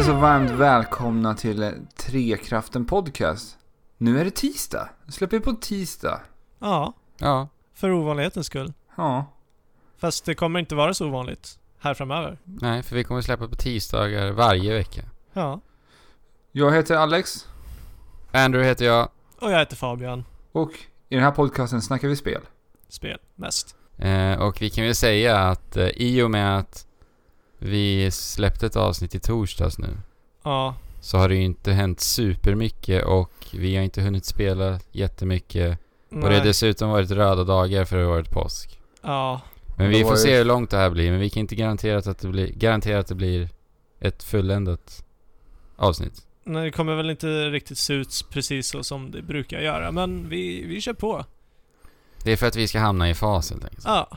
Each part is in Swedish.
hälsar så varmt välkomna till Trekraften Podcast. Nu är det tisdag. Nu släpper vi på tisdag. Ja, Ja. för ovanlighetens skull. Ja. Fast det kommer inte vara så ovanligt här framöver. Nej, för vi kommer släppa på tisdagar varje vecka. Ja. Jag heter Alex Andrew heter jag. Och jag heter Fabian. och i den här podcasten snackar vi spel. Spel, mest. Eh, och vi kan väl säga att eh, i och med att vi släppte ett avsnitt i torsdags nu Ja. så har det ju inte hänt supermycket och vi har inte hunnit spela jättemycket. Och det har Nej. dessutom varit röda dagar för det har varit påsk. Ja. Men vi får se hur långt det här blir, men vi kan inte garantera att det blir, garantera att det blir ett fulländat avsnitt. Nej, det kommer väl inte riktigt se ut precis så som det brukar göra. Men vi, vi kör på. Det är för att vi ska hamna i fas helt enkelt. Ja.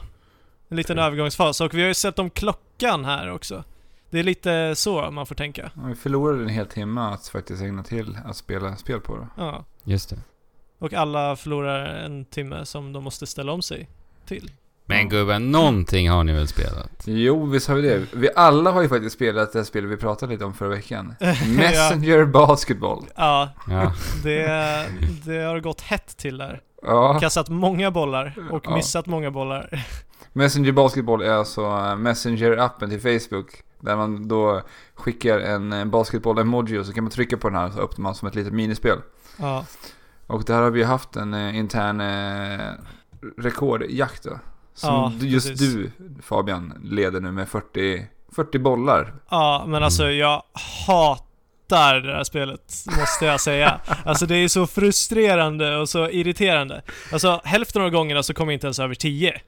En liten övergångsfas. Och vi har ju sett om klockan här också. Det är lite så man får tänka. Och vi förlorade en hel timme att faktiskt ägna till att spela spel på det. Ja. Just det. Och alla förlorar en timme som de måste ställa om sig till. Men gubben, någonting har ni väl spelat? Jo, visst har vi det. Vi alla har ju faktiskt spelat det spel vi pratade lite om förra veckan. Messenger Basketball. Ja, Ja. det, det har gått hett till där. Ja. Kastat många bollar och Ja. missat många bollar. Messenger Basketball är alltså eh, Messenger-appen till Facebook. Där man då skickar en eh, basketboll-emoji och så kan man trycka på den här så öppnar man som ett litet minispel. Ja, Och där har vi haft en eh, intern eh, rekordjakt då. Som Ja, just precis. du Fabian leder nu med 40, 40 bollar. ja men alltså jag hatar det här spelet, måste jag säga. Alltså det är så frustrerande och så irriterande. Alltså hälften av gångerna så kommer jag inte ens över 10.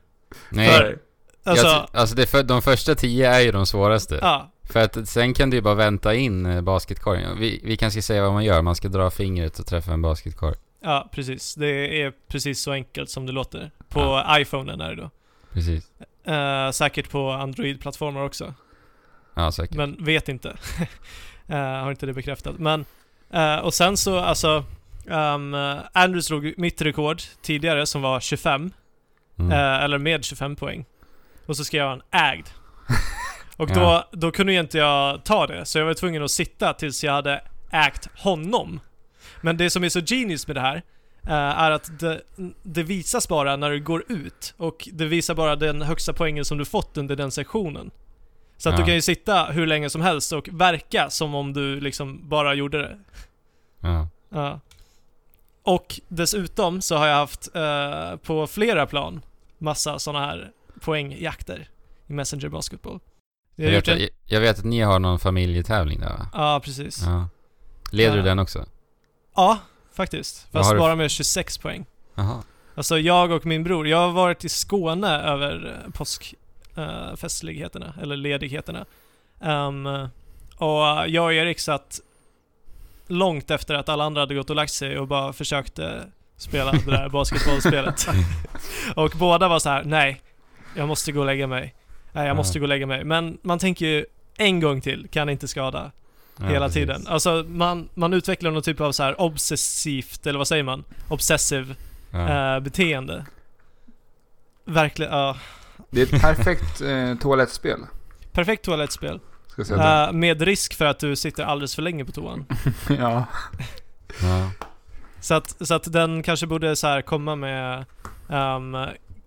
Nej. För- Alltså, jag, alltså det för, de första tio är ju de svåraste. ja, För att sen kan du ju bara vänta in eh, basketkorgen. Vi, vi kanske ska säga vad man gör. Man ska dra fingret och träffa en basketkorg. ja precis. Det är precis så enkelt som det låter. På Ja. iPhonen är det då. Precis. Eh, säkert på Android-plattformar också. Ja, säkert. Men vet inte. Eh, har inte det bekräftat. Men, eh, och sen så alltså, um, Andrew slog mitt rekord tidigare som var 25, Mm. eh, eller med 25 poäng. Och så skrev han ägd. Och då, Ja. då kunde ju inte jag ta det, så jag var tvungen att sitta tills jag hade ägt honom. Men det som är så genius med det här, eh, är att det, det visas bara när du går ut. Och det visar bara den högsta poängen som du fått under den sektionen. Så att Ja. du kan ju sitta hur länge som helst och verka som om du liksom bara gjorde det. Ja. Ja. Och dessutom så har jag haft eh, på flera plan massa sådana här poängjakter i Messenger Basketball. Jag Jag, vet, jag, jag vet att ni har någon familjetävling där va? Ja, precis. Ja. Ja. Leder Ja. du den också? faktiskt. Vad Fast du- bara med 26 poäng. Jaha. Alltså jag och min bror, jag har varit i Skåne över eh, påskfestligheterna, eller ledigheterna. Ehm, och jag och Erik satt långt efter att alla andra hade gått och lagt sig och bara försökte spela det där basketbollspelet. och båda var så här: nej, jag måste gå och lägga mig. Nej, jag måste Ja. gå och lägga mig. Men man tänker ju, en gång till kan inte skada Ja, hela precis. tiden. Alltså man, man utvecklar någon typ av så här obsessivt, eller vad säger man? Obsessive Ja. eh, beteende. Verkligen, ja. Det är ett perfekt eh, toalettspel. perfekt toalettspel. Ska jag säga Eh, med risk för att du sitter alldeles för länge på toan. ja. ja. så, att, så att den kanske borde så här komma med ehm,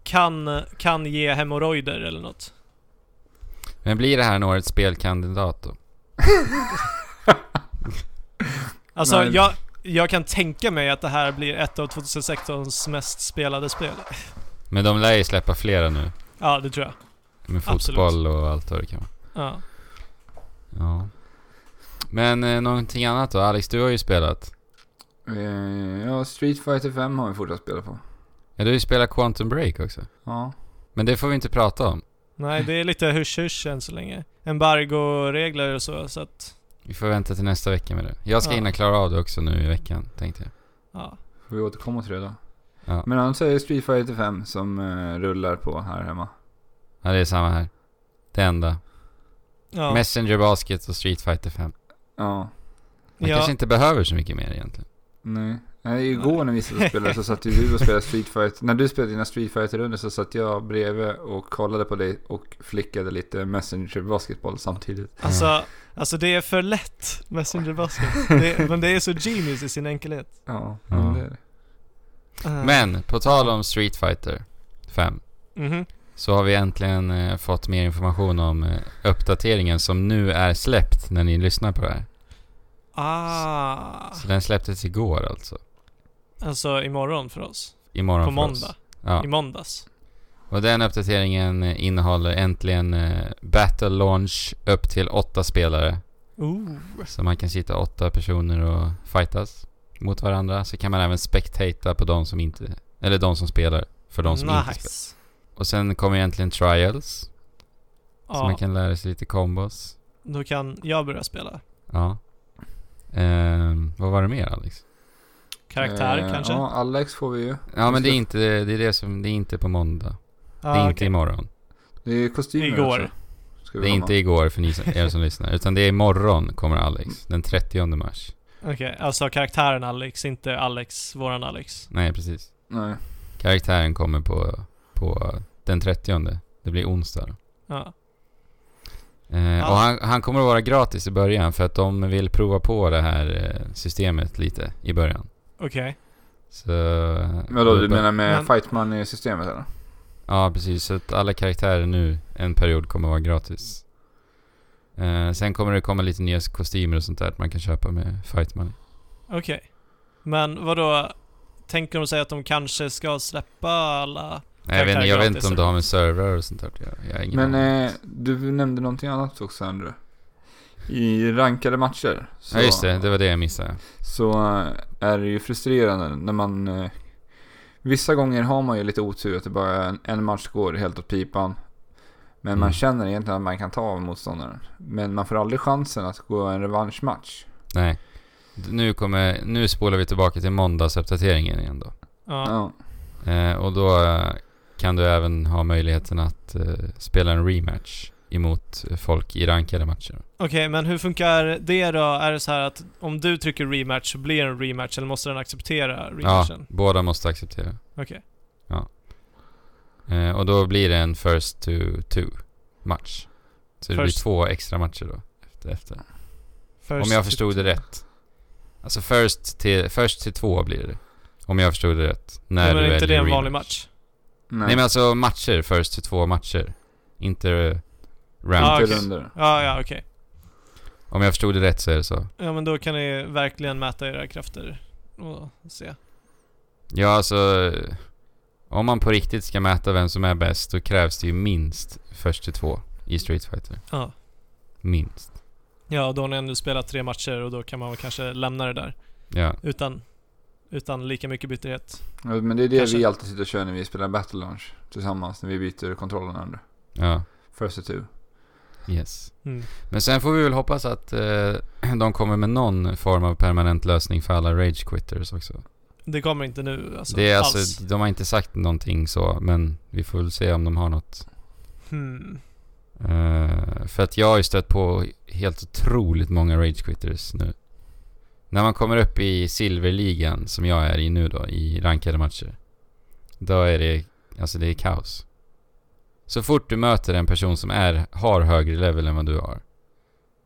kan, kan ge hemorrojder eller något. Men blir det här en årets spelkandidat då? Alltså Nej. jag, jag kan tänka mig att det här blir ett av 2016s mest spelade spel. Men de lär ju släppa flera nu. Ja, det tror jag. Med Absolut. fotboll och allt vad det kan vara. Ja. Ja. Men eh, någonting annat då? Alex, du har ju spelat. Eh, ja, Street Fighter 5 har vi fortsatt spela på. Ja, du har ju spelat Quantum Break också. Ja. Men det får vi inte prata om. Nej, det är lite hysch-hysch än så länge. Embargo-regler och så, så att... Vi får vänta till nästa vecka med det. Jag ska Ja. hinna klara av det också nu i veckan, tänkte jag. Ja. Får vi återkomma till det då. Ja, Men annars är det Street Fighter 5 som eh, rullar på här hemma. ja det är samma här. Det enda. Ja. Messenger Basket och Street Fighter 5. Ja. Man Ja. kanske inte behöver så mycket mer egentligen. Nej. Nej, igår när vi satt och spelade så satt ju du och spelade Street Fighter. När du spelade dina Street Fighter-rundor så satt jag bredvid och kollade på dig och flickade lite Messenger basketboll samtidigt. Alltså, alltså det är för lätt, Messenger Basket. Det, men det är så genius i sin enkelhet. Ja, Ja. men det är det. Uh, Men, på tal om Street Fighter 5. mhm. Så har vi äntligen eh, fått mer information om eh, uppdateringen som nu är släppt när ni lyssnar på det här. Ah, Så den släpptes igår alltså. alltså imorgon för oss. Imorgon På för måndag. oss. Ja. I måndags. Och den uppdateringen eh, innehåller äntligen eh, Battle Launch upp till åtta spelare. Ooh. Så man kan sitta åtta personer och fightas mot varandra. Så kan man även spectata på de som inte... Eller de som spelar. För de som inte spelar. Och sen kommer egentligen trials. Så Ja, man kan lära sig lite combos. då kan jag börja spela. Ja. Ehm, vad var det mer Alex? Karaktär Eh, kanske? Ja, Alex får vi ju. Ja men det är inte, det är det som, det är inte på måndag. Ah, det är inte okej. imorgon. Det är kostymer Igår. också. Det är komma. inte igår för ni som, er som lyssnar. Utan det är imorgon kommer Alex. Den 30 mars. Okej, alltså karaktären Alex, inte Alex, våran Alex. Nej precis. Nej. Karaktären kommer på, på den 30 Det blir onsdag. Ja. Eh, Och han, han kommer att vara gratis i början för att de vill prova på det här eh, systemet lite i början. Okej. Så... eh, Men då, du då- menar med Men- Fight Money-systemet eller? Ja, precis. Så att alla karaktärer nu en period kommer att vara gratis. Eh, sen kommer det komma lite nya kostymer och sånt där att man kan köpa med fight money. Okej. Men vad då Tänker de sig att de kanske ska släppa alla? Nej, jag, vet, jag vet inte om det har med servrar och sånt där att göra. Men eh, du nämnde någonting annat också Andrew. I rankade matcher. Så, Ja, just det. Det var det jag missade. Så eh, är det ju frustrerande när man... Eh, vissa gånger har man ju lite otur att det bara är en, en match går helt åt pipan. Men Mm. man känner egentligen att man kan ta av motståndaren. Men man får aldrig chansen att gå en revanschmatch. Nej. Nu kommer... Nu spolar vi tillbaka till måndagsuppdateringen igen då. Ja. Ja. Eh, och då eh, kan du även ha möjligheten att eh, spela en rematch emot folk i rankade matcher. Okej, men hur funkar det då? Är det så här att om du trycker rematch så blir det en rematch eller måste den acceptera Ja, rematchen? båda måste acceptera. Okej. Eh, och då blir det en first to two match. Så det First- blir två extra matcher då. Efter, efter. First Om jag förstod det rätt. Alltså first till, first till två blir det. Om jag förstod det rätt. När Ja, men du är inte det en vanlig rematch. match? Nej, Nej men alltså matcher, first till två matcher. Inte eh, round. Ja, inte okej. runder. Ja, ja, okej. Om jag förstod det rätt så är det så. Ja, men då kan ni verkligen mäta era krafter och se. Ja alltså... Om man på riktigt ska mäta vem som är bäst, då krävs det ju minst först till två i Street Fighter. Ja. Minst. Ja, och då har ni ändå spelat tre matcher och då kan man väl kanske lämna det där. Ja. Utan, utan lika mycket bitterhet. Ja, men det är det Kanske. vi alltid sitter och kör när vi spelar Battle Launch tillsammans. När vi byter kontrollen Andrew. Ja. First to two. Yes. Mm. Men sen får vi väl hoppas att eh, de kommer med någon form av permanent lösning för alla rage quitters också. Det kommer inte nu alltså, det är alls. alltså, de har inte sagt någonting så, men vi får väl se om de har något. Hmm. Eh, för att jag har ju stött på helt otroligt många rage quitters nu. När man kommer upp i silverligan, som jag är i nu då, i rankade matcher. Då är det, alltså det är kaos. Så fort du möter en person som är, har högre level än vad du har.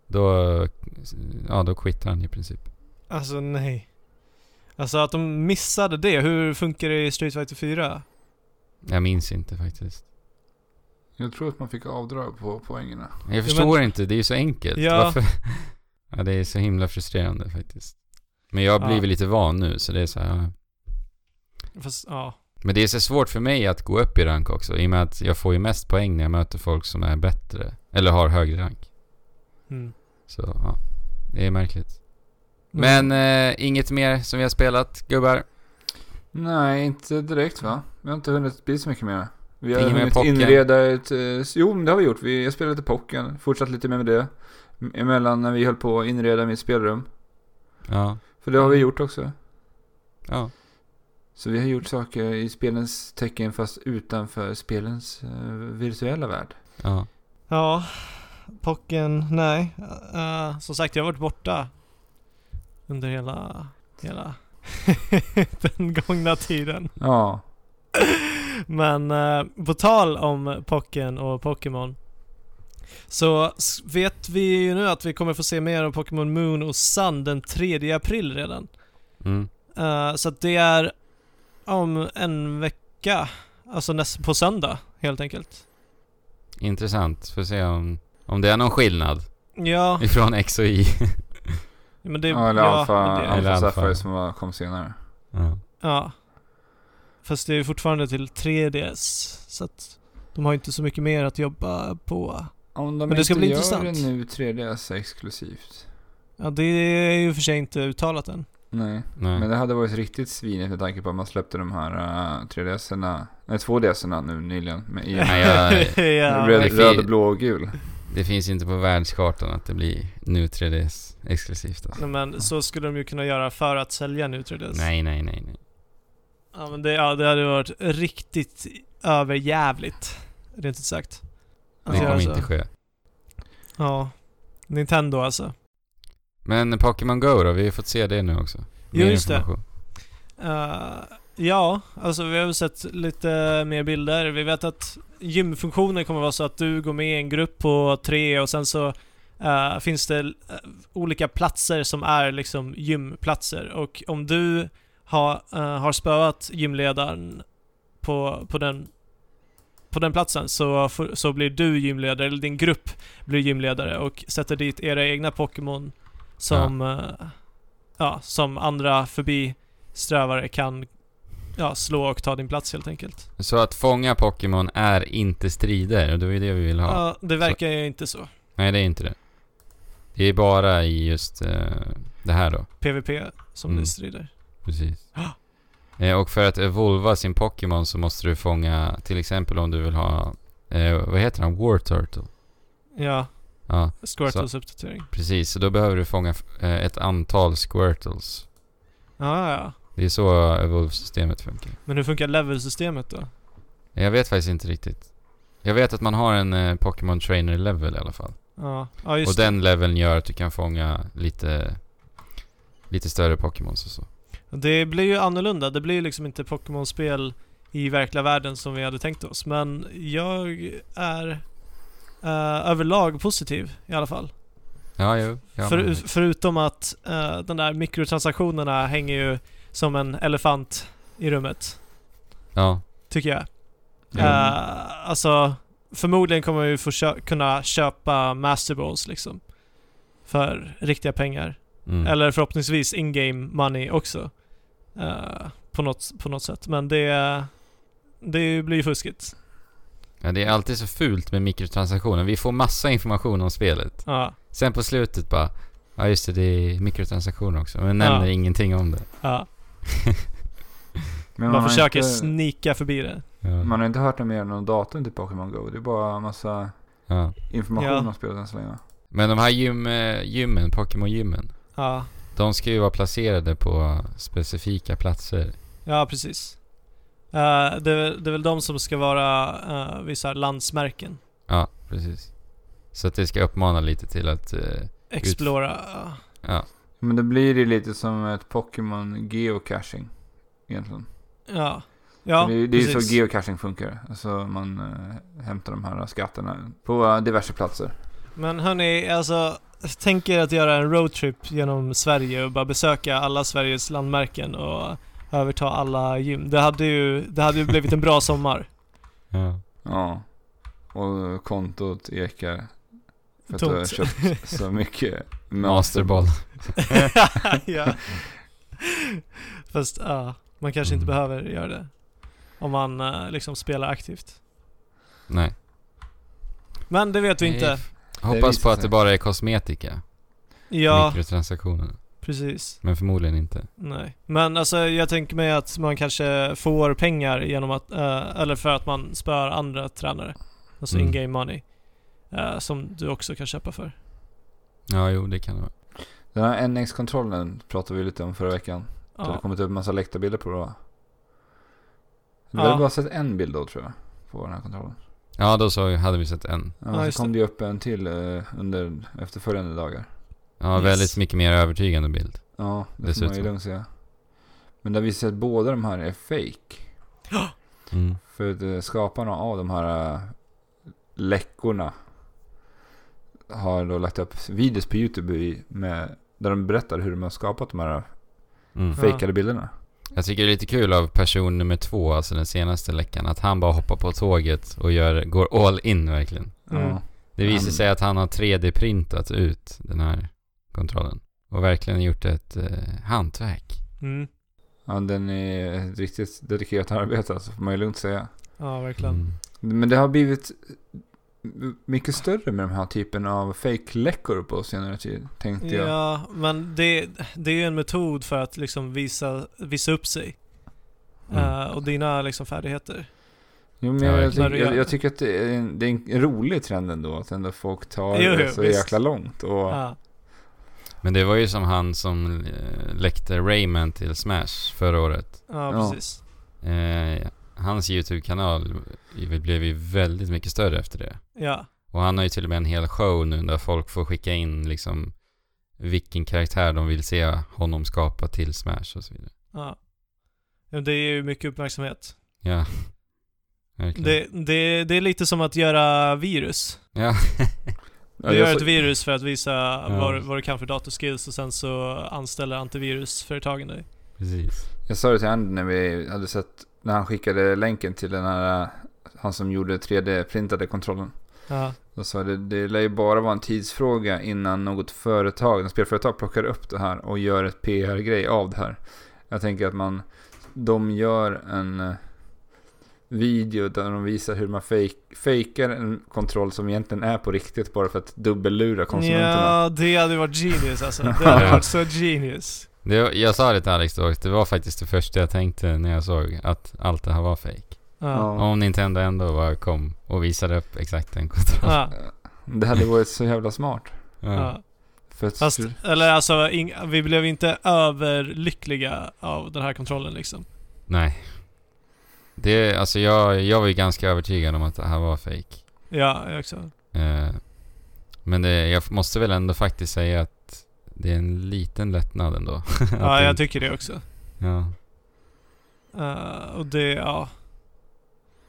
Då, ja då quittar han i princip. Alltså nej. Alltså att de missade det. Hur funkar det i Street Fighter 4? Jag minns inte faktiskt. Jag tror att man fick avdrag på poängerna. Jag förstår inte, det är ju så enkelt. Ja. Varför? Ja, det är så himla frustrerande faktiskt. Men jag har Ja. lite van nu, så det är så här, ja. Fast, ja. Men det är så svårt för mig att gå upp i rank också, i och med att jag får ju mest poäng när jag möter folk som är bättre. Eller har högre rank. Mm. Så, ja. Det är märkligt. Men eh, inget mer som vi har spelat, gubbar? Nej, inte direkt va? Vi har inte hunnit bli så mycket mer. Vi har Inget mer hunnit inreda ett... eh, Jo, men det har vi gjort. Vi har spelat lite Pocken. Fortsatt lite med det. Emellan när vi höll på att inreda mitt spelrum. Ja. För det har vi Mm. gjort också. Ja. Så vi har gjort saker i spelens tecken fast utanför spelens eh, virtuella värld. Ja. Ja. Pocken, nej. Eh, som sagt, jag har varit borta under hela, hela Den gångna tiden. Ja. Men eh, på tal om Pocken och Pokémon. Så vet vi ju nu att vi kommer få se mer av Pokémon Moon och Sun den 3 april redan. Mm. Eh, så att det är om en vecka. Alltså näst, på söndag helt enkelt. Intressant. Får se om, om det är någon skillnad Ja, ifrån X och Y. men det... ja eller ja, Alpha, det- Eller Alpha. Sapphire som var, kom senare. ja. Ja. Fast det är ju fortfarande till 3DS. Så att de har inte så mycket mer att jobba på. Om de Men det ska inte bli gör intressant. det nu 3DS exklusivt. Ja, det är ju för sig inte uttalat än. Nej. Nej. Men det hade varit riktigt svinigt med tanke på att man släppte de här uh, 3DS-erna, nej 2DS-erna nu nyligen. Med, i, jag, ja, röd, röd, blå och gul. det finns inte på världskartan att det blir nu 3DS exklusivt. Alltså. Nej, men så skulle de ju kunna göra för att sälja nu 3DS. Nej, nej, nej, nej. Ja, men det, ja, det hade varit riktigt överjävligt. Rent ut sagt. Det kommer så. inte ske. Ja. Nintendo alltså. Men Pokémon Go då? Vi har fått se det nu också. Jo, Mer just det. Eh, ja, alltså vi har väl sett lite mer bilder. Vi vet att gymfunktionen kommer vara så att du går med i en grupp på tre och sen så eh, finns det eh, olika platser som är liksom gymplatser. Och om du har, eh, har spöat gymledaren på, på den på den platsen så, så blir du gymledare, eller din grupp blir gymledare och sätter dit era egna Pokémon som, ja. ja, som andra förbi strävare kan ja, slå och ta din plats helt enkelt. Så att fånga Pokémon är inte strider och det är ju det vi vill ha. Ja, det verkar ju inte så. Nej, det är inte det. Det är bara i just eh, det här då. PVP som Mm. det strider. Precis. Eh, och för att evolva sin Pokémon så måste du fånga, till exempel om du vill ha, eh, vad heter han? War Turtle. Ja, Ja, Squirtles uppdatering. precis. Så då behöver du fånga eh, ett antal Squirtles. Ja, ja. Det är så evolve-systemet funkar. Men hur funkar levelsystemet då? Jag vet faktiskt inte riktigt. Jag vet att man har en eh, Pokémon Trainer level i alla fall. Ja, ja just och den leveln gör att du kan fånga lite, lite större Pokémons och så. Det. Blir ju annorlunda. Det blir ju liksom inte Pokémon-spel i verkliga världen som vi hade tänkt oss. Men jag är eh, överlag positiv i alla fall. Ja, jo. Ja, För, förutom att uh, den där mikrotransaktionerna hänger ju som en elefant i rummet. ja. Tycker jag. Ja. Eh, alltså, förmodligen kommer vi få kö- kunna köpa Master Balls liksom. För riktiga pengar. Mm. Eller förhoppningsvis in-game money också. Eh, på, något, på något sätt. Men det, det blir ju fuskigt. Ja, det är alltid så fult med mikrotransaktioner. Vi får massa information om spelet. Ja, Sen på slutet bara, ja just det, det är mikrotransaktioner också. Men nämner Ja. ingenting om det. ja. Men Man har försöker inte, snika förbi det. Ja. Man har inte hört något mer om datorn till Pokémon Go. Det är bara massa ja. information Ja. om spelet än så länge. Men de här gym, eh, gymmen, Pokémon-gymmen. Ja, De ska ju vara placerade på specifika platser. ja precis. Eh, det, är, väl- det är väl de som ska vara uh, vissa landsmärken. Ja, precis. Så att det ska uppmana lite till att, eh, Explora. ja. Men det blir ju lite som ett Pokémon geocaching. Egentligen. Ja. Ja, det, är- det är ju så geocaching funkar. Alltså man eh, hämtar de här skatterna på eh, diverse platser. Men hörni, alltså tänk er att göra en roadtrip genom Sverige och bara besöka alla Sveriges landmärken och överta alla gym. Det hade ju, det hade ju blivit en bra sommar. ja. Ja. Och kontot ekar. För att du har Tomt. köpt så mycket Masterball. ja. Fast ja, man kanske inte Mm. behöver göra det. Om man eh, liksom spelar aktivt. Nej. Men det vet vi inte. Hoppas på att sig. det bara är kosmetika. Ja, Mikrotransaktioner. precis. Men förmodligen inte. Nej. Men alltså jag tänker mig att man kanske får pengar genom att, eh, eller för att man spör andra tränare. Alltså Mm. in-game money. eh, som du också kan köpa för. Ja, jo det kan det vara. Den här NX-kontrollen pratade vi lite om förra veckan. Det hade Ja. kommit upp en massa läckta bilder på det va? Vi Ja. har bara sett en bild då tror jag. På den här kontrollen. Ja, då så hade vi sett en. Ja, Ja, så kom det ju upp en till eh, under efterföljande dagar. Ja, Yes. väldigt mycket mer övertygande bild. Ja, det får man Dessutom. ju lugnt säga. Men det visar sig att båda de här är fake. Mm. För att eh, skaparna av de här eh, läckorna har då lagt upp videos på YouTube i, med, där de berättar hur de har skapat de här Mm. Ja. fejkade bilderna. Jag tycker det är lite kul av person nummer två, alltså den senaste läckan, att han bara hoppar på tåget och gör, går all in verkligen. Mm. Det visar sig att han har 3D-printat ut den här kontrollen. Och verkligen gjort ett eh, hantverk. Mm. ja, den är ett riktigt dedikerat arbete alltså, får man ju lugnt säga. Ja, verkligen. Mm. Men det har blivit mycket större med de här typen av fake-läckor på senare tid, tänkte jag. Ja, men det, det är ju en metod för att liksom visa, visa upp sig. Mm. Eh, och dina liksom färdigheter. Jo, men Ja, jag, jag, tycker, jag, jag tycker att det är, en, det är en rolig trend ändå, att ändå folk tar Jo, det så visst. jäkla långt. Och, Ja. Men det var ju som han som eh, läckte Rayman till Smash förra året. ja, Ja. precis. Eh, hans YouTube-kanal blev ju väldigt mycket större efter det. Ja. Och han har ju till och med en hel show nu där folk får skicka in liksom vilken karaktär de vill se honom skapa till Smash och så vidare. ja. Ja, Det är ju mycket uppmärksamhet. Ja. Verkligen. Det, det, det är lite som att göra virus. Ja. Ja, Du gör ett virus för att visa vad, vad du kan för datorskills och sen så anställer antivirusföretagen dig. Precis. Jag sa det till Andy när vi hade sett, när han skickade länken till den här, han som gjorde 3D-printade kontrollen. Ja. Då sa det, det lär ju bara vara en tidsfråga innan något företag, något spelföretag plockar upp det här och gör ett PR-grej av det här. Jag tänker att man, de gör en eh, video där de visar hur man fake, fejkar en kontroll som egentligen är på riktigt bara för att dubbellura konsumenterna. Ja, det hade varit genius alltså. Det hade varit så genius. Det, jag sa det till Alex då, det var faktiskt det första jag tänkte när jag såg att allt det här var fake. Ja. Om Nintendo ändå bara kom och visade upp exakt den kontrollen. Ja. Det hade varit så jävla smart. Ja. Ja. För att, Fast, eller alltså, ing- vi blev inte överlyckliga av den här kontrollen liksom. Nej. Det, alltså jag, jag var ju ganska övertygad om att det här var fake. Ja, jag också. Eh, men det, jag måste väl ändå faktiskt säga att det är en liten lättnad ändå. Ja, jag tycker det också. Ja. Eh, och det, ja.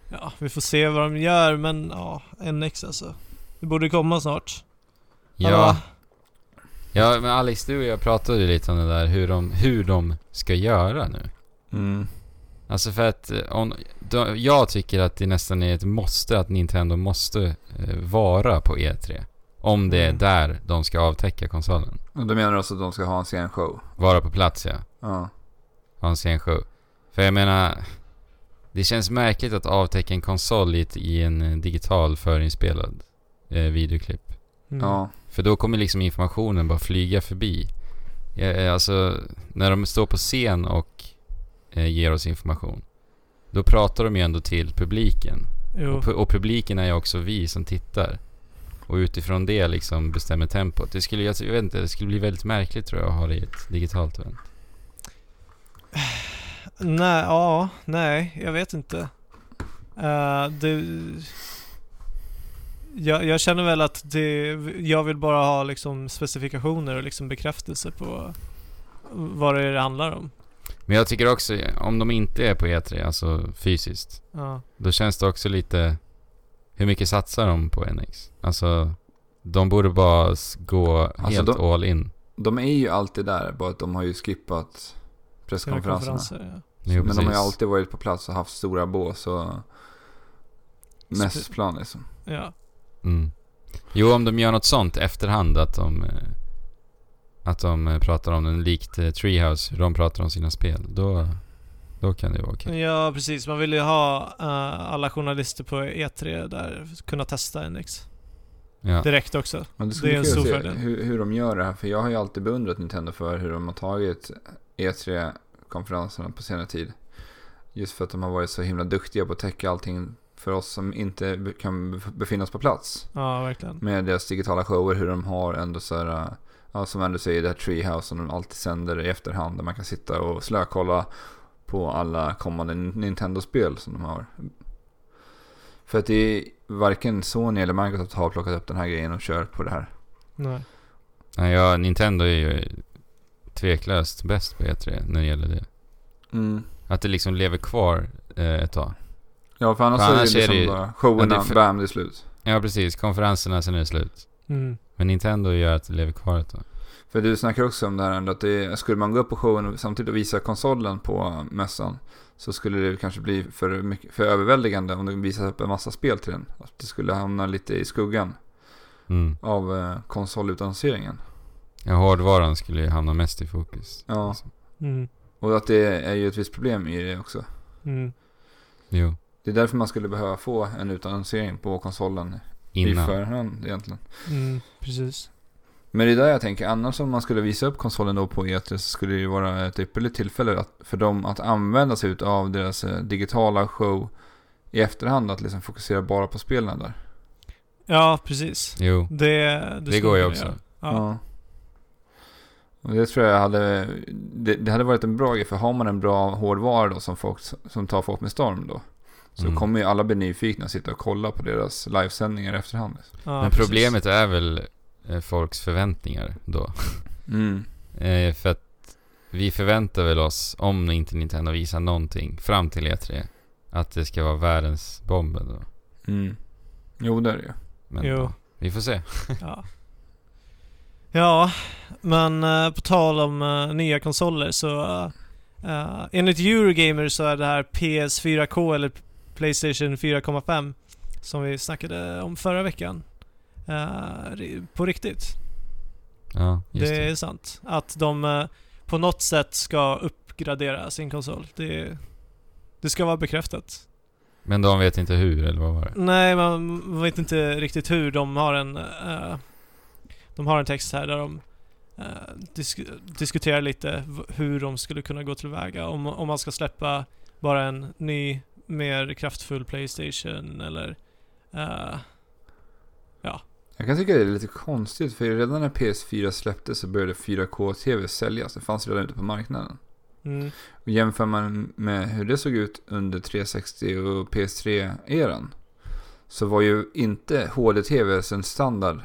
Ja, vi får se vad de gör, men ja, NX alltså. Det borde komma snart. Ja, Hallå? ja, men Alex du och jag pratade ju lite om det där hur de, hur de ska göra nu. mm. Alltså för att eh, om, då, jag tycker att det nästan är ett måste att Nintendo måste eh, vara på E3. Om det är Mm. där de ska avtäcka konsolen. Och då menar du alltså att de ska ha en sen show? Vara på plats ja. Ja. Ha en sen show. För jag menar, det känns märkligt att avtäcka en konsol i, ett, i en eh, digital förinspelad eh, videoklipp. Mm. Ja. För då kommer liksom informationen bara flyga förbi. Eh, alltså, när de står på scen och eh, ger oss information. Då pratar de ju ändå till publiken. Jo. Och, pu- och publiken är ju också vi som tittar. Och utifrån det liksom bestämmer tempot. Det skulle, jag, vet inte, det skulle bli väldigt märkligt tror jag att ha det i ett digitalt event. Nej, ja, nej, jag vet inte. Eh, det... Jag, jag känner väl att det, jag vill bara ha liksom specifikationer och liksom bekräftelse på vad det är det handlar om. Men jag tycker också, om de inte är på E3, alltså fysiskt. Ja, Då känns det också lite... Hur mycket satsar de på NX? Alltså, de borde bara gå helt de- all in. De är ju alltid där, bara att de har ju skippat presskonferenserna. konferenser, ja. Jo, Men de har ju alltid varit på plats och haft stora bås och mässplan liksom. ja. Mm. Jo, om de gör något sånt efterhand, att de... eh, Att de eh, pratar om den likt eh, Treehouse, hur de pratar om sina spel. Då, då kan det vara okej. Ja, precis. Man vill ju ha eh, alla journalister på E3 där, kunna testa NX. Ja. Direkt också. Men det Det är en stor fördel. hur, hur de gör det här. För jag har ju alltid beundrat Nintendo för hur de har tagit E3-konferenserna på senare tid. Just för att de har varit så himla duktiga på att täcka allting för oss som inte kan bef- befinna oss på plats. Ja, verkligen. Med deras digitala shower, hur de har ändå så här, äh, ja, som ändå säger det här Treehouse som de alltid sänder i efterhand. Där man kan sitta och slökolla på alla kommande Nintendo-spel som de har. För att det är varken Sony eller Microsoft har plockat upp den här grejen och kört på det här. Nej. Nej, ja, Nintendo är ju tveklöst bäst på E3 när det gäller det. Mm. Att det liksom lever kvar eh, ett tag. Ja, för annars, För annars är det är liksom det bara showerna, Ja, det är för- bam, det är slut. Ja precis, konferenserna sen är det slut. Mm. Men Nintendo gör att det lever kvar ett tag. För du snackar också om det här ändå att det, skulle man gå upp på showen och samtidigt visa konsolen på mässan så skulle det kanske bli för, mycket, för överväldigande om de visar upp en massa spel till den. Att det skulle hamna lite i skuggan Mm. av eh, konsolutannonseringen. Ja, hårdvaran skulle ju hamna mest i fokus. Ja. Liksom. Mm. Och att det är ju ett visst problem i det också. Mm. Jo, Det är därför man skulle behöva få en utannonsering på konsolen i innan. förhand egentligen. Mm. Precis. Men det är där jag tänker, annars om man skulle visa upp konsolen då på E3 så skulle det ju vara ett ypperligt tillfälle att, för dem att använda sig av deras eh, digitala show i efterhand. Att liksom fokusera bara på spelen där. Ja, precis. Jo, Det, det, det går ju också. göra. Ja. Och det tror jag hade, det, det hade varit en bra grej. För har man en bra hårdvara då som, folk, som tar folk med storm då. Så Mm. kommer ju alla bli nyfikna och sitta och kolla på deras livesändningar i efterhand. Ja, Men precis. problemet är väl folks förväntningar då. Mm. Eh, för att vi förväntar väl oss, om inte Nintendo visar någonting fram till E3, att det ska vara världens bomb då. Mm. Jo, det är det ju. Men Jo. vi får se. Ja. Ja, men eh, på tal om eh, nya konsoler så uh, enligt Eurogamer så är det här PS4K eller Playstation 4,5 som vi snackade om förra veckan. Eh, på riktigt. Ja, just det det. är sant. Att de eh, på något sätt ska uppgradera sin konsol. Det, det ska vara bekräftat. Men de vet inte hur, eller vad var det? Nej, man vet inte riktigt hur. De har en, eh, de har en text här där de disk- diskuterar lite hur de skulle kunna gå tillväga. Om, om man ska släppa bara en ny, mer kraftfull Playstation eller... Jag kan tycka det är lite konstigt. För redan när PS4 släpptes så började 4K-TV säljas. Det fanns redan ute på marknaden. mm, Och jämför man med hur det såg ut under 360 och PS3-eran. Så var ju inte HD-TV en standard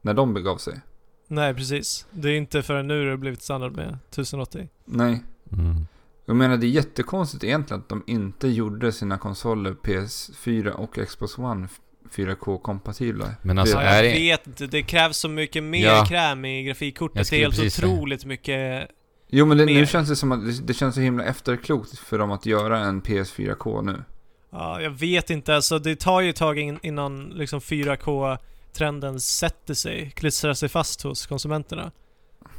när de begav sig. nej, precis. Det är inte förrän nu det har blivit standard med 1080. Nej. Mm. Jag menar det är jättekonstigt egentligen att de inte gjorde sina konsoler PS4 och Xbox One 4K-kompatibla. Men alltså, Ja, är jag vet inte. Det krävs så mycket mer Ja. kräm i grafikkortet. Det är helt precis säga. otroligt mycket. Jo men det, nu känns det som att det, det känns så himla efterklokt för dem att göra en PS4K nu. Ja, jag vet inte. Alltså, det tar ju ett tag in, innan liksom 4K-trenden sätter sig, klistrar sig fast hos konsumenterna.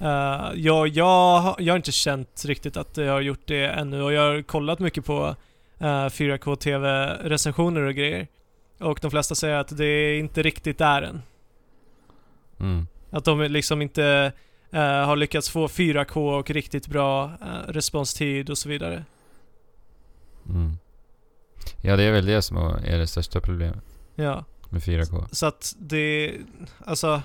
Uh, jag, jag, har- jag har inte känt riktigt att jag har gjort det ännu och jag har kollat mycket på uh, 4K-TV-recensioner och grejer. Och de flesta säger att det är inte riktigt där än. Mm. Att de liksom inte eh, har lyckats få 4K och riktigt bra eh, responstid och så vidare. Mm. Ja, det är väl det som är det största problemet Ja, med 4K. så att det... Alltså...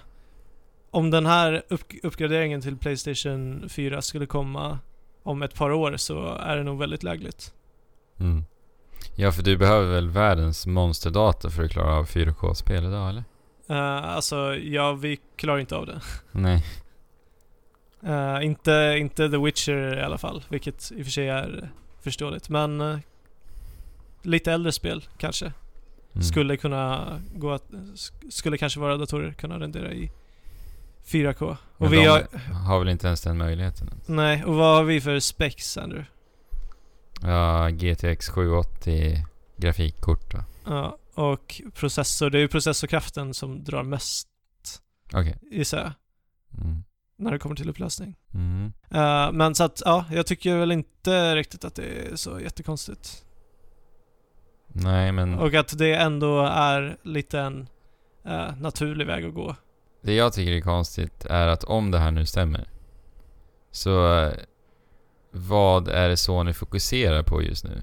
Om den här upp, uppgraderingen till Playstation 4 skulle komma om ett par år så är det nog väldigt lägligt. Mm. Ja, för du behöver väl världens monsterdata för att klara av 4K-spel idag, eller? Uh, alltså, ja, vi klarar inte av det. Nej. Eh, inte, inte The Witcher i alla fall, vilket i och för sig är förståeligt. Men eh, lite äldre spel kanske. Mm. skulle kunna gå att, sk- skulle kanske våra datorer kunna rendera i 4K. Men Och vi de har, har väl inte ens den möjligheten? nej, och vad har vi för specs Andrew? Ja, GTX 780 grafikkort då. Ja, och processor, det är ju processorkraften som drar mest Okej. gissar jag, Mm. när det kommer till upplösning. Mm. Eh, men så att, ja, jag tycker väl inte riktigt att det är så jättekonstigt. Nej, men Och att det ändå är lite en eh, naturlig väg att gå. det jag tycker är konstigt är att om det här nu stämmer så eh, vad är det Sony fokuserar på just nu?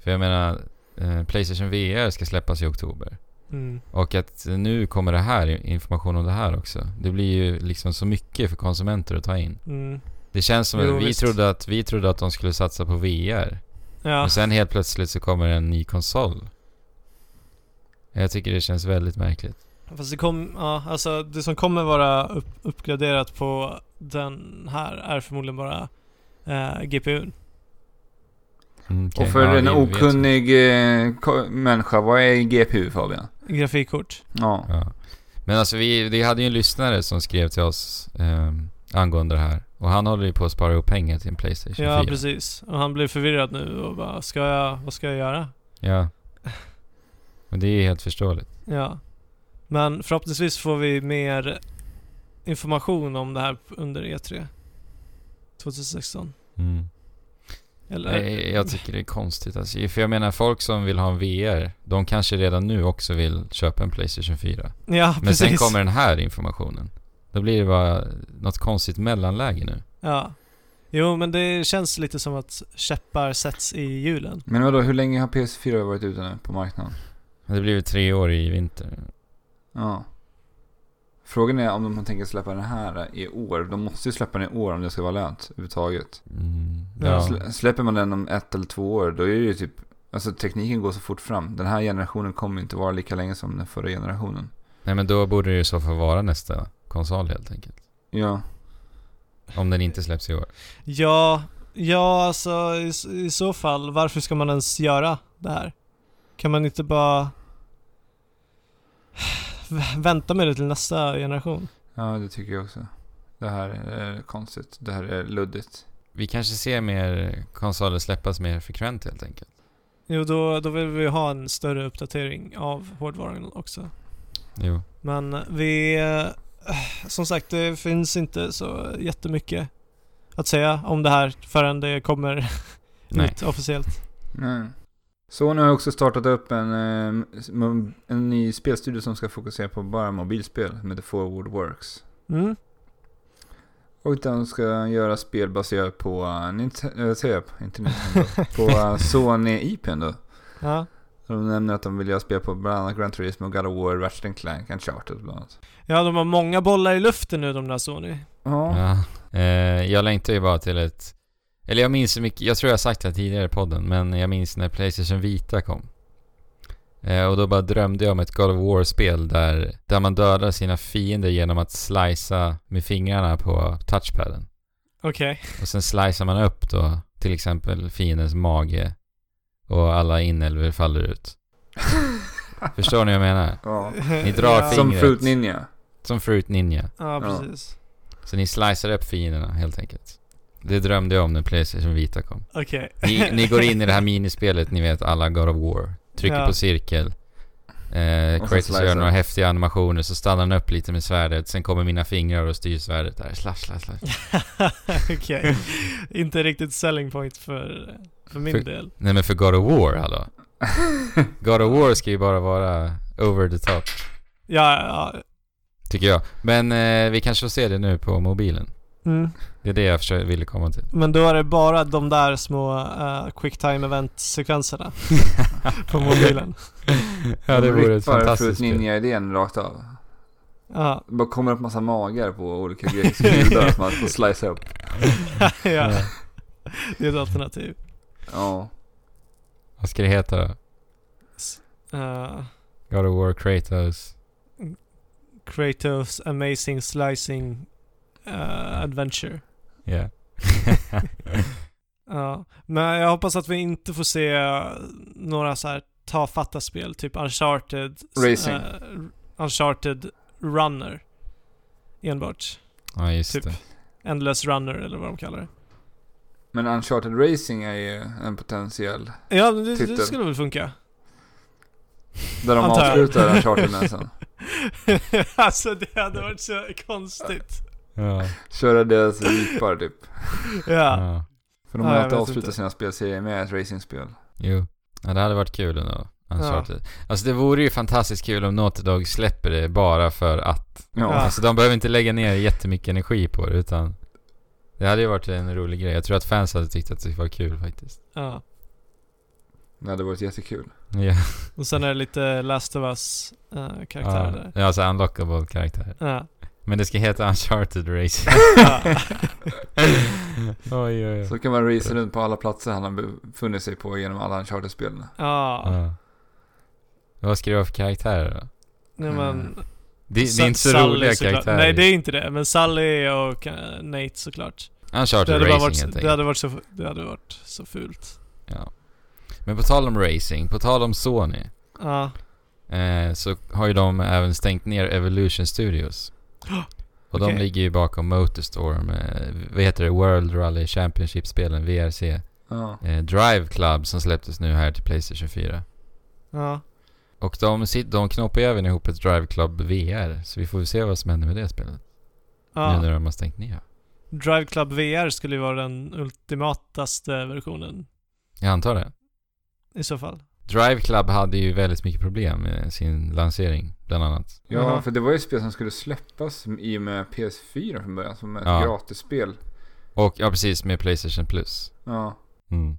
För jag menar, eh, Playstation VR ska släppas i oktober. Mm. Och att nu kommer det här, information om det här också. Det blir ju liksom så mycket för konsumenter att ta in. Mm. Det känns som Jo, att vi visst. trodde att, vi trodde att de skulle satsa på VR. Ja. Men sen helt plötsligt så kommer en ny konsol. Jag tycker det känns väldigt märkligt. Fast det kom, ja, alltså det som kommer vara upp, uppgraderat på den här är förmodligen bara eh, GPUn. Mm, okej. Och för Ja, en okunnig eh, människa, vad är GPU Fabian? Grafikkort. Ja. Ja. Men alltså vi, vi hade ju en lyssnare som skrev till oss eh, angående det här. Och han håller ju på att spara ihop pengar till en Playstation Ja, 4. precis. Och han blir förvirrad nu och bara, ska jag, vad ska jag göra? Ja. Men det är ju helt förståeligt. Ja. Men förhoppningsvis får vi mer information om det här under E3 2016. Mm. Eller? Nej, jag tycker det är konstigt alltså. För jag menar folk som vill ha en VR, de kanske redan nu också vill köpa en Playstation 4. Ja, Men precis. sen kommer den här informationen. Då blir det bara något konstigt mellanläge nu. Ja. Jo, men det känns lite som att käppar sätts i hjulen. Men vadå, hur länge har PS4 varit ute nu på marknaden? Det blir ju tre år i vinter. Ja. Frågan är om de tänker släppa den här i år. De måste ju släppa den i år om det ska vara lönt överhuvudtaget. Mm, Ja. ja. Slä- Släpper man den om ett eller två år, då är det ju typ... Alltså tekniken går så fort fram. Den här generationen kommer inte vara lika länge som den förra generationen. Nej men då borde det ju så fall vara nästa konsol helt enkelt. Ja. Om den inte släpps i år. Ja, ja alltså i, i så fall, varför ska man ens göra det här? Kan man inte bara vänta med det till nästa generation? Ja, det tycker jag också. Det här är konstigt. Det här är luddigt. Vi kanske ser mer konsoler släppas mer frekvent helt enkelt. Jo, då, då vill vi ha en större uppdatering av hårdvaran också. Jo. Men vi, eh, som sagt, det finns inte så jättemycket att säga om det här förrän det kommer Nej. ut officiellt. Nej. Sony har också startat upp en, eh, mo- en ny spelstudio som ska fokusera på bara mobilspel med The Forward Works. Mm. Och de ska göra spel baserat på uh, Nintendo, äh, jag, inte Nintendo, på uh, Sony IPn då. Ja. De nämner att de vill göra spel på bland annat Gran Turismo, God of War, Ratchet Clank, Uncharted bland annat. ja, de har många bollar i luften nu de där Sony. Ja. Ja. Eh, jag längtar ju bara till ett... Eller jag minns så mycket, jag tror jag har sagt det här tidigare i podden, men jag minns när Playstation Vita kom. Eh, och då bara drömde jag om ett God of War-spel där, där man dödar sina fiender genom att slicea med fingrarna på touchpaden. Okej. Och sen slicear man upp då till exempel fiendens mage och alla inälvor faller ut. Förstår ni vad jag menar? ja. Ni drar ja. Som fingret. Fruit Ninja. Som Fruit Ninja. Ja, precis. Så ni slicear upp fienderna helt enkelt. Det drömde jag om när Playstation Vita kom. Okej. Ni, ni går in i det här minispelet, ni vet alla God of War. Trycker Ja. på cirkel. Eh, Och så Kratos slicear. gör några häftiga animationer, så stannar han upp lite med svärdet. Sen kommer mina fingrar och styr svärdet där. Slash, slash, slash. Okej. Inte riktigt selling point för, för min För- del. Nej men för God of War, hallå. God of War ska ju bara vara over the top. Ja, ja. Tycker jag. Men eh, vi kanske får se det nu på mobilen. Mm. Det är det jag försöker, ville komma till. Men då är det bara de där små uh, quicktime event-sekvenserna på mobilen. ja, det vore ett Bara fantastiskt spel. Ninja-idén rakt av. Ja. Det bara kommer upp massa magar på olika grejer som man får slicea upp. ja. Det är ett alternativ. Ja. Vad ska det heta då? Uh, God of War Kratos. Kratos Amazing Slicing uh, Adventure. Ja. Ja, men jag hoppas att vi inte får se uh, några så här tafatta spel, typ Uncharted. Racing. eh, Uncharted Runner. Enbart. ja, just Typ. det. Endless Runner eller vad de kallar det. Men Uncharted Racing är ju en potentiell. Ja, det, det Titel. skulle väl funka. Där de Antar jag. avslutar Uncharted med sen. alltså det hade varit så konstigt. Ja. Köra deras jeepar typ. Ja. ja. För de Ja, har alltid avslutat sina spelserier med ett racingspel. Jo. Ja, det hade varit kul ändå. Uncharted. Alltså det vore ju fantastiskt kul om Naughty Dog släpper det bara för att. Ja. Ja. Alltså de behöver inte lägga ner jättemycket energi på det utan det hade ju varit en rolig grej. Jag tror att fans hade tyckt att det var kul faktiskt. ja. Det hade varit jättekul. Ja, Och sen är det lite Last of Us uh, karaktärer ja. där. ja alltså unlockable karaktär. Ja. Men det ska heta Uncharted Racing. Ja. oj, oj, oj. Så kan man racea runt på alla platser han har befunnit sig på genom alla Uncharted-spelen. ja. Ja. Vad ska det vara för karaktärer då? Nej men... Det, det är inte så Sully roliga såklart. karaktärer. Nej det är inte det, men Sully och eh, Nate såklart. Det Uncharted bara Racing varit, helt det, enkelt. hade varit så, det hade varit så fult. Ja. Men på tal om racing, på tal om Sony. Ja. Eh, så har ju de även stängt ner Evolution Studios. Och de Okej. ligger ju bakom Motorstorm, eh, vad heter det, World Rally Championship-spelen, VRC. Ja. Eh, Drive Club som släpptes nu här till Playstation 4. Ja. Och de, de knoppar ju även ihop ett Drive Club VR, så vi får se vad som händer med det spelet. Nu ja. när de har stängt ner. Drive Club VR skulle ju vara den ultimataste versionen Jag antar det. i så fall. Drive Club hade ju väldigt mycket problem med sin lansering, bland annat. Ja, för det var ju ett spel som skulle släppas i och med PS4 från början. Som ett Ja. gratisspel. Och, ja precis, med Playstation Plus. Ja. Mm.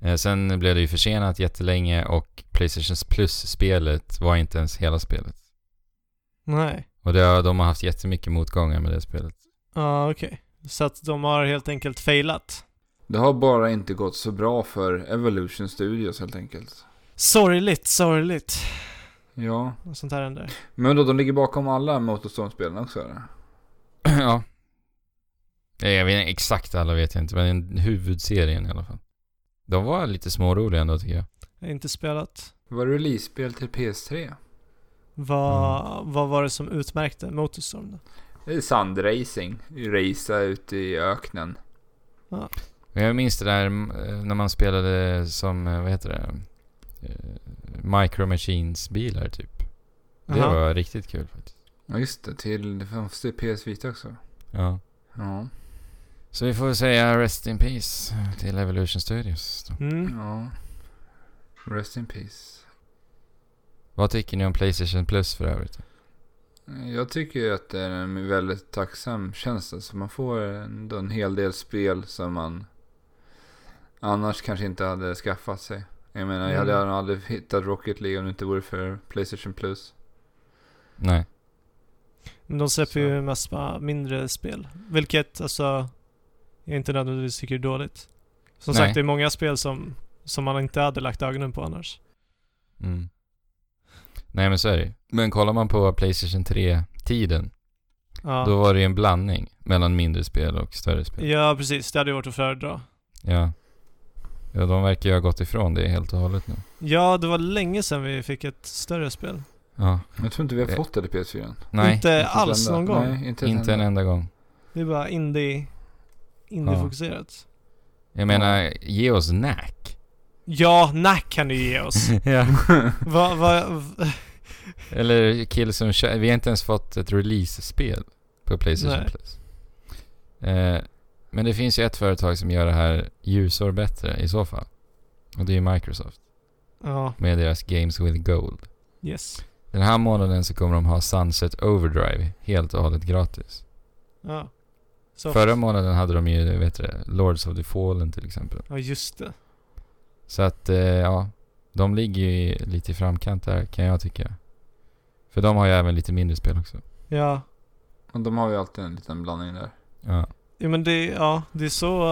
Eh, sen blev det ju försenat jättelänge och Playstation Plus-spelet var inte ens hela spelet. Nej. Och det, de har haft jättemycket motgångar med det spelet. Ja, okej. Så att de har helt enkelt failat. Det har bara inte gått så bra för Evolution Studios helt enkelt. Sorgligt, sorgligt. Ja. Och sånt här händer. Men då, de ligger bakom alla Motorstorm-spelen också eller? ja. Jag vet inte, exakt alla vet jag inte, men huvudserien i alla fall. De var lite småroliga ändå tycker jag. Jag har inte spelat. Var det release-spel till PS3? Vad, Mm. vad var det som utmärkte Motorstorm då? Det är sandracing. Racea ute i öknen. Men jag minns det där eh, när man spelade som, eh, vad heter det? Eh, Micro Machines bilar typ. Det Jaha. var riktigt kul faktiskt. Ja just det, till, det fanns det PS Vita också. Ja. Ja. Så vi får säga Rest in Peace till Evolution Studios. Då. Mm. Ja. Rest in peace. Vad tycker ni om Playstation Plus för övrigt? Jag tycker att det är en väldigt tacksam tjänst. Alltså man får ändå en hel del spel som man annars kanske inte hade skaffat sig. Jag menar, jag hade Mm. aldrig hittat Rocket League om det inte vore för Playstation Plus. Nej. Men de släpper Så. ju mest bara mindre spel. Vilket alltså, jag inte nödvändigtvis tycker är dåligt. Som Nej. sagt, det är många spel som, som man inte hade lagt ögonen på annars. Mm. Nej men så är det. Men kollar man på Playstation 3-tiden, Ja. då var det ju en blandning mellan mindre spel och större spel. ja, precis. Det hade ju varit att föredra. Ja. Ja, de verkar ju ha gått ifrån det helt och hållet nu. Ja, det var länge sedan vi fick ett större spel. Ja. Jag tror inte vi har Det- fått det till PS4. inte Nej, Inte ett alls enda. någon gång. Nej, inte, inte en enda gång. Det är bara indie, indie-fokuserat. Jag menar, ge oss Knack. Ja, Nack kan du ge oss. ja. va, va, Eller Killzone Vi har inte ens fått ett release-spel på Playstation Nej. Plus. Eh, men det finns ju ett företag som gör det här ljusår bättre i så fall. Och det är ju Microsoft. ja, Med deras Games with Gold. yes. Den här månaden så kommer de ha Sunset Overdrive helt och hållet gratis. Ja. Så, Förra månaden hade de ju, vet du, Lords of the Fallen till exempel. Ja, just det. Så att, eh, ja. De ligger ju lite i framkant där kan jag tycka. För de har ju även lite mindre spel också. Ja. Och de har ju alltid en liten blandning där. Ja. Ja men det, ja, det är så,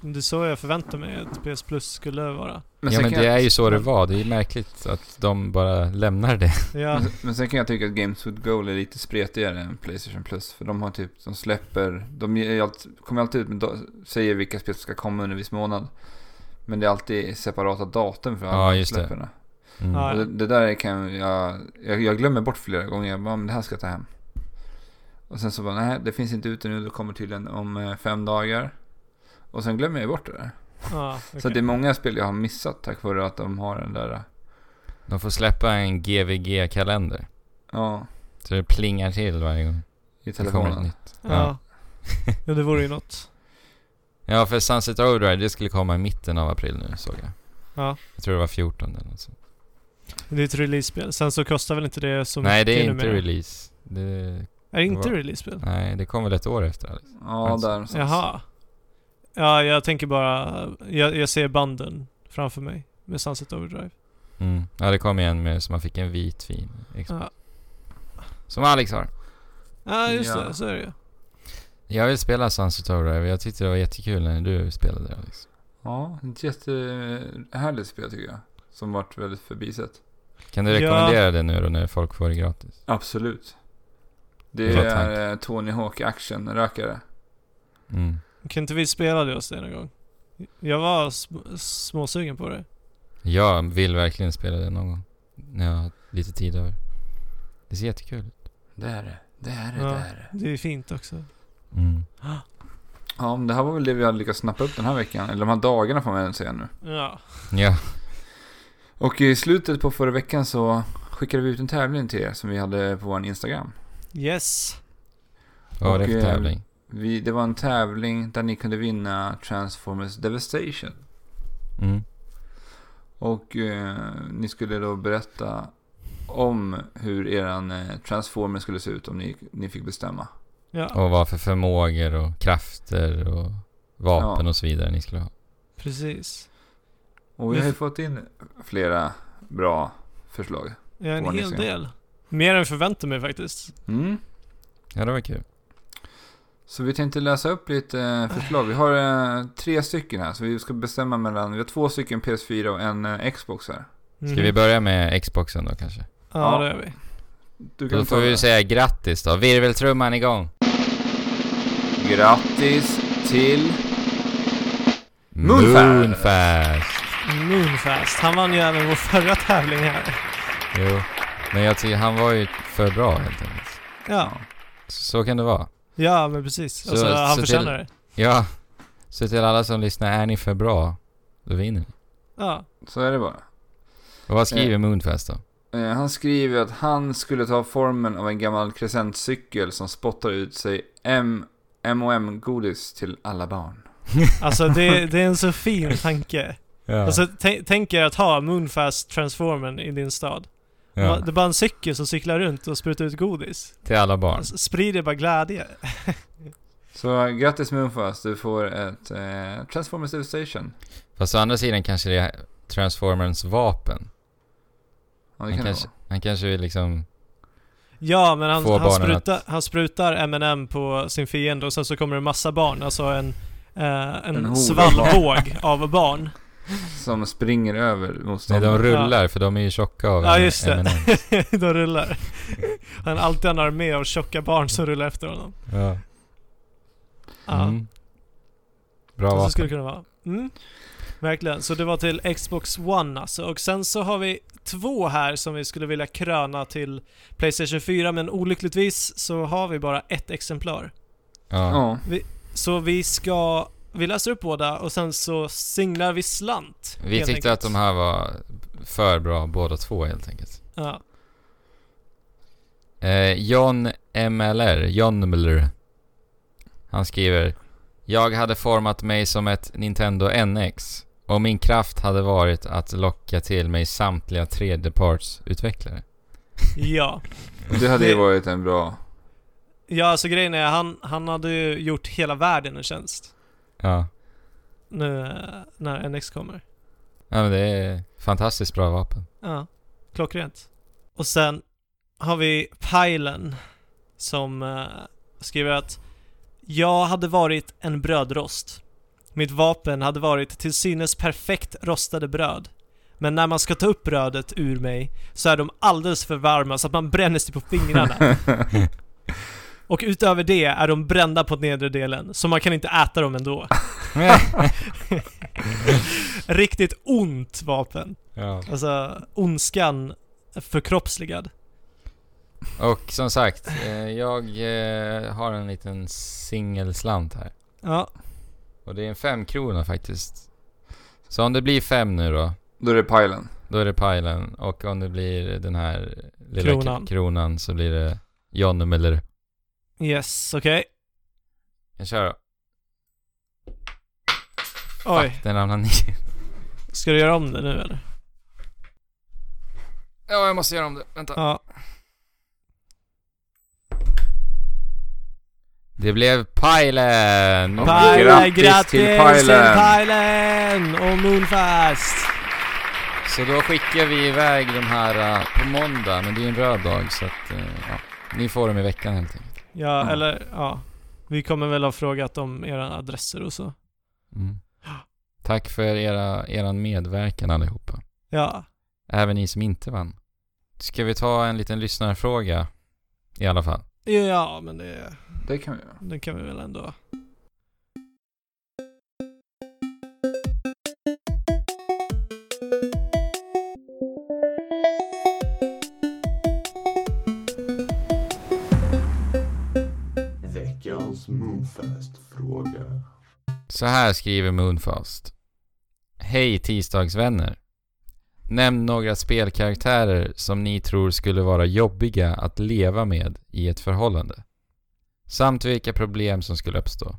det är så jag förväntar mig att PS Plus skulle vara. ja sen men det jag, är ju så det var. Det är märkligt att de bara lämnar det. Ja, Men, men sen kan jag tycka att Games with Gold är lite spretigare än Playstation Plus. För de har typ, de släpper, de alltid, kommer alltid ut med, säger vilka spel som ska komma under en viss månad. Men det är alltid separata datum för alla Ja, just det. släpperna. Mm. Ja. Det, det där kan jag, jag, jag glömmer bort flera gånger. Jag bara, men det här ska jag ta hem. Och sen så bara, nej det finns inte ute nu, det kommer tydligen om eh, fem dagar. Och sen glömmer jag bort det där. ja Så okej. det är många spel jag har missat tack vare att de har den där, eh, De får släppa en GVG-kalender. ja, Så det plingar till varje gång i telefonen. Ja. ja, det vore ju något. Ja, för Sunset Overdrive, det skulle komma i mitten av april nu såg jag. Ja. Jag tror det var 14 eller något sånt. Det är ett release-spel. Sen så kostar väl inte det så Nej, det är mycket inte numera. release. Det, Är det inte Vad- release-spel? nej, det kom väl ett år efter Alex. Ja, Alltså. där någonstans. Jaha. Ja, jag tänker bara, jag, jag ser banden framför mig med Sunset Overdrive. Mm. Ja, det kom igen med så man fick en vit fin Xbox. Ja, Som Alex har. ja just Ja. det, så är det ju. Jag vill spela Sunset Overdrive. Jag tyckte det var jättekul när du spelade Alex. Ja, ett jättehärligt spel tycker jag. Som varit väldigt förbisett. Kan du Ja. rekommendera det nu då när folk får det gratis? Absolut. Det är eh, Tony Hawk action-rökare. Mm. Kan inte vi spela det hos dig någon gång? Jag var sm- småsugen på det. Jag vill verkligen spela det någon gång. När jag har lite tid över. Det ser jättekul ut. Det är det. Det är det. Ja. Det är det. Det är fint också. Mm. Ja, men det här var väl det vi hade lyckats snappa upp den här veckan. Eller de här dagarna får man väl säga nu. Ja. Ja. Och i slutet på förra veckan så skickade vi ut en tävling till er som vi hade på vår Instagram. Yes. Vad var det Och, för eh, tävling? Vi, det var en tävling där ni kunde vinna Transformers Devastation. Mm. Och eh, ni skulle då berätta om hur eran eh, Transformer skulle se ut om ni, ni fick bestämma. Ja, Och vad för förmågor och krafter och vapen Ja. och så vidare ni skulle ha. precis. Och vi har ju fått in flera bra förslag. Ja, en hel del. Mer än jag förväntade mig faktiskt. Mm. Ja, det var kul. Så vi tänkte läsa upp lite eh, förslag. Vi har eh, tre stycken här, så vi ska bestämma mellan... Vi har två stycken PS4 och en eh, Xbox här. Ska Mhm. vi börja med Xboxen då kanske? Ja, Ja. det gör vi. Du Då ta får vi det. säga grattis då. Virveltrumman igång! Grattis till... Moonfast. Moonfast! Moonfast. Han vann ju även vår förra tävling här. Jo. Men jag tycker han var ju för bra helt enkelt. Ja, Så kan det vara. ja men precis. Så- Alltså, han förtjänar det. Ja. Så till alla som lyssnar, är ni för bra, då vinner ni. Ja. Så är det bara. Och vad skriver Eh. Moonfast då? Eh, Han skriver att han skulle ta formen av en gammal crescentcykel som spottar ut sig M M&M-godis till alla barn. Alltså det, det är en så fin tanke. Ja. Alltså tänk, tänk er att ha Moonfast Transformen i din stad. Ja. Det är bara en cykel som cyklar runt och sprutar ut godis. Till alla barn. Sprider bara glädje. Så grattis Moonfast, du får ett eh, Transformers Devastation. Fast å andra sidan kanske det är Transformers vapen. Ja, det Han kan kanske, det han kanske vill liksom... Ja, men han, Få han, barnen sprutar, han sprutar M&M på sin fiende och sen så kommer det en massa barn. Alltså en, eh, en, En svallvåg av barn. Som springer över Nej, motståndaren. de rullar för de är ju tjocka av Ja, just det. De rullar. Han har alltid en armé av tjocka barn som rullar efter honom. Ja. Ja, Mm. Bra så vapen. skulle det kunna vara. Mm. Verkligen. Så det var till Xbox One alltså. Och sen så har vi två här som vi skulle vilja kröna till Playstation 4, men olyckligtvis så har vi bara ett exemplar. Ja. Ja, Så vi ska... Vi läser upp båda och sen så singlar vi slant. Vi tyckte enkelt. att de här var för bra båda två helt enkelt. Ja. Eh, John MLR, John Miller. Han skriver Jag hade format mig som ett Nintendo NX och min kraft hade varit att locka till mig samtliga tredjepartsutvecklare. Ja. det hade ju varit en bra... Ja, alltså grejen är, han, han hade ju gjort hela världen en tjänst. Ja. Nu när NX kommer. ja, men det är fantastiskt bra vapen. Ja, klockrent. Och sen har vi Pilen som eh, skriver att Jag hade varit en brödrost. Mitt vapen hade varit till synes perfekt rostade bröd. Men när man ska ta upp brödet ur mig så är de alldeles för varma så att man bränner sig på fingrarna. Och utöver det är de brända på nedre delen, så man kan inte äta dem ändå. Riktigt ont vapen. ja. Alltså, ondskan förkroppsligad. Och som sagt, eh, jag eh, har en liten singelslant här. Ja, Och det är en femkrona faktiskt. Så om det blir fem nu då, Då är det pilen. då är det pilen. Och om det blir den här lilla Kronan. kronan, kronan så blir det John Miller. Yes, okej. Jag kör då. Oj, Fuck, den ramlade ner. ska du göra om det nu eller? Ja, jag måste göra om det. Vänta. Ja. Det blev pilen! Ja. Pile, grattis grattis till. Pilen och Moonfast! Så då skickar vi iväg de här uh, på måndag, men det är en röd dag så att, uh, ja. Ni får dem i veckan helt enkelt. Ja, Ja. eller ja. Vi kommer väl ha frågat om era adresser och så. Mm. Tack för era, eran medverkan allihopa. Ja. Även ni som inte vann. Ska vi ta en liten lyssnarfråga? I alla fall. Ja, men det, Det kan vi göra. det kan vi väl ändå. Veckans Moonfast-fråga. Så här skriver Moonfast. Hej tisdagsvänner. Nämn några spelkaraktärer som ni tror skulle vara jobbiga att leva med i ett förhållande. Samt vilka problem som skulle uppstå.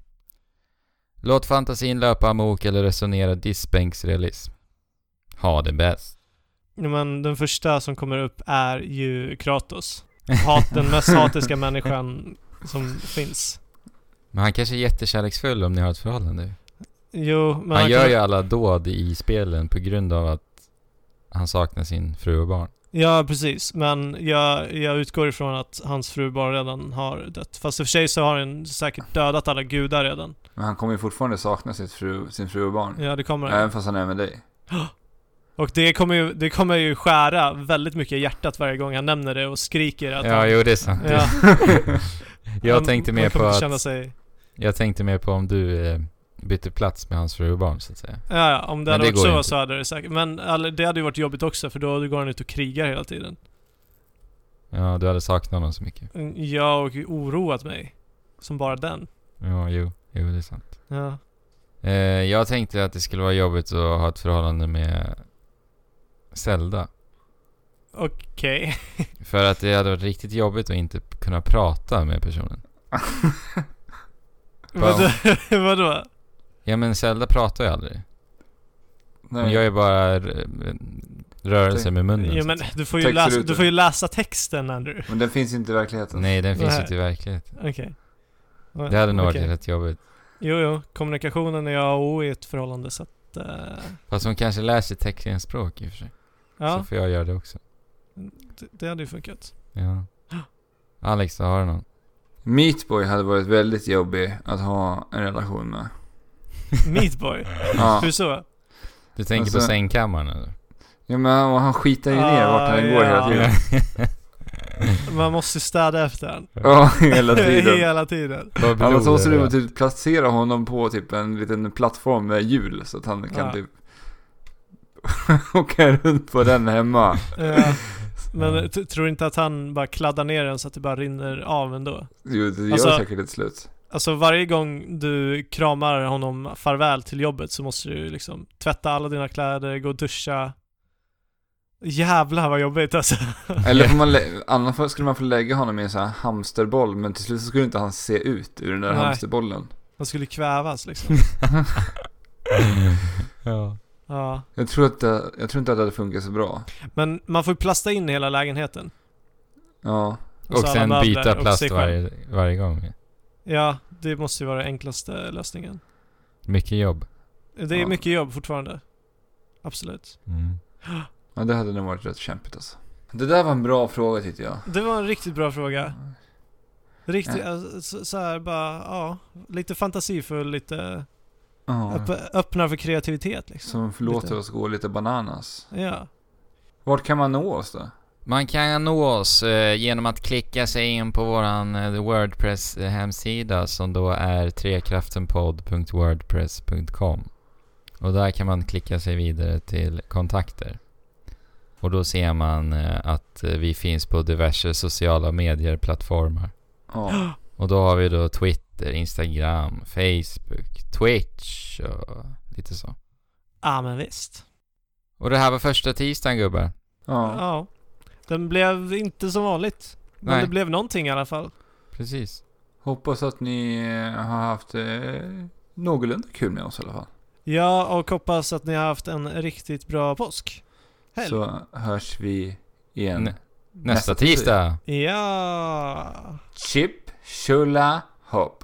Låt fantasin löpa amok eller resonera diskbänksrealism. Ha det bäst. Men den första som kommer upp är ju Kratos. Hat, den mest hatiska människan som finns. Men han kanske är jättekärleksfull om ni har ett förhållande. Jo, men Han gör kan- ju alla dåd i spelen på grund av att han saknar sin fru och barn. Ja, precis. Men jag, jag utgår ifrån att hans fru bara redan har dött. Fast i och för sig så har han säkert dödat alla gudar redan. Men han kommer ju fortfarande sakna sitt fru, sin fru och barn. Ja, det kommer han. Även fast han är med dig. Och det kommer, ju, det kommer ju skära väldigt mycket i hjärtat varje gång han nämner det och skriker att Ja, han... jo det är sant. Ja. jag Han- tänkte han mer på att... känna sig... Jag tänkte mer på om du eh, bytte plats med hans fru och barn så att säga. Ja, ja, om det Men hade det varit går så inte. så hade det säkert... Men all, det hade ju varit jobbigt också för då går han ut och krigar hela tiden. Ja, du hade saknat honom så mycket. Ja, och oroat mig. Som bara den. Ja, jo, jo det är sant. Ja. Eh, jag tänkte att det skulle vara jobbigt att ha ett förhållande med Zelda. Okej. För att det hade varit riktigt jobbigt att inte kunna prata med personen. Vadå? Vadå? Ja men Zelda pratar ju aldrig. Hon gör ju bara rörelser med munnen. Ja, så men du får, ju läsa, du får ju läsa texten Andrew. Men den finns inte i verkligheten. Nej, den finns Nej. inte i verkligheten. Okej. Det hade nog Okej. varit rätt jobbigt. Jo, jo. Kommunikationen är A och O i ett förhållande så att... eh, Fast hon kanske lär sig teckenspråk i och för sig. Så ja, får jag göra det också. det, det hade ju funkat. Ja. Alex, har du någon? Meatboy hade varit väldigt jobbig att ha en relation med. Meatboy? Ja. Hur så? Du tänker Alltså- på sängkammaren eller? ja men han, han skitar ju ner vart han Ah, går ja. hela tiden. Man måste städa efter den. Ja, hela tiden. Hela tiden. Annars blod måste du typ placera honom på typ en liten plattform med hjul så att han kan Ja. typ åka runt på den hemma. Ja. Men t- tror inte att han bara kladdar ner den så att det bara rinner av ändå? Jo, det gör Alltså- säkert ett slut. Alltså varje gång du kramar honom farväl till jobbet så måste du liksom tvätta alla dina kläder, gå och duscha. Jävlar vad jobbigt alltså. Eller får man annars skulle man få lägga honom i en sån här hamsterboll men till slut så skulle inte han se ut ur den där Nej. hamsterbollen. Han skulle kvävas liksom. ja. Ja. Jag tror, att det, jag tror inte att det hade funkat så bra. Men man får ju plasta in hela lägenheten. Ja. Och alla sen byta och plast varje, varje gång. Ja, det måste ju vara den enklaste lösningen. Mycket jobb. Det är Ja. mycket jobb fortfarande. Absolut. Mm. ja, det hade nog varit rätt kämpigt alltså. Det där var en bra fråga tyckte jag. Det var en riktigt bra fråga. Riktigt, Ja. alltså, så, så här bara, ja. Lite fantasifull, lite Ja. öpp, öppna för kreativitet liksom. Som förlåter Lite. oss gå lite bananas. Ja. Vart kan man nå oss då? Man kan nå oss eh, genom att klicka sig in på våran eh, Wordpress eh, hemsida som då är trekraftenpodd.wordpress.com Och där kan man klicka sig vidare till kontakter. Och då ser man eh, att eh, vi finns på diverse sociala medier-plattformar. Ja. Och då har vi då Twitter, Instagram, Facebook, Twitch och lite så. Ja men visst. Och det här var första tisdagen gubbar. ja. Ja. Den blev inte som vanligt. Men Nej. det blev någonting i alla fall. Precis. Hoppas att ni eh, har haft eh, någorlunda kul med oss i alla fall. Ja, och hoppas att ni har haft en riktigt bra påsk. Helg. Så hörs vi igen. Nä- Nästa tisdag. Ja. Chip, Shula Hope.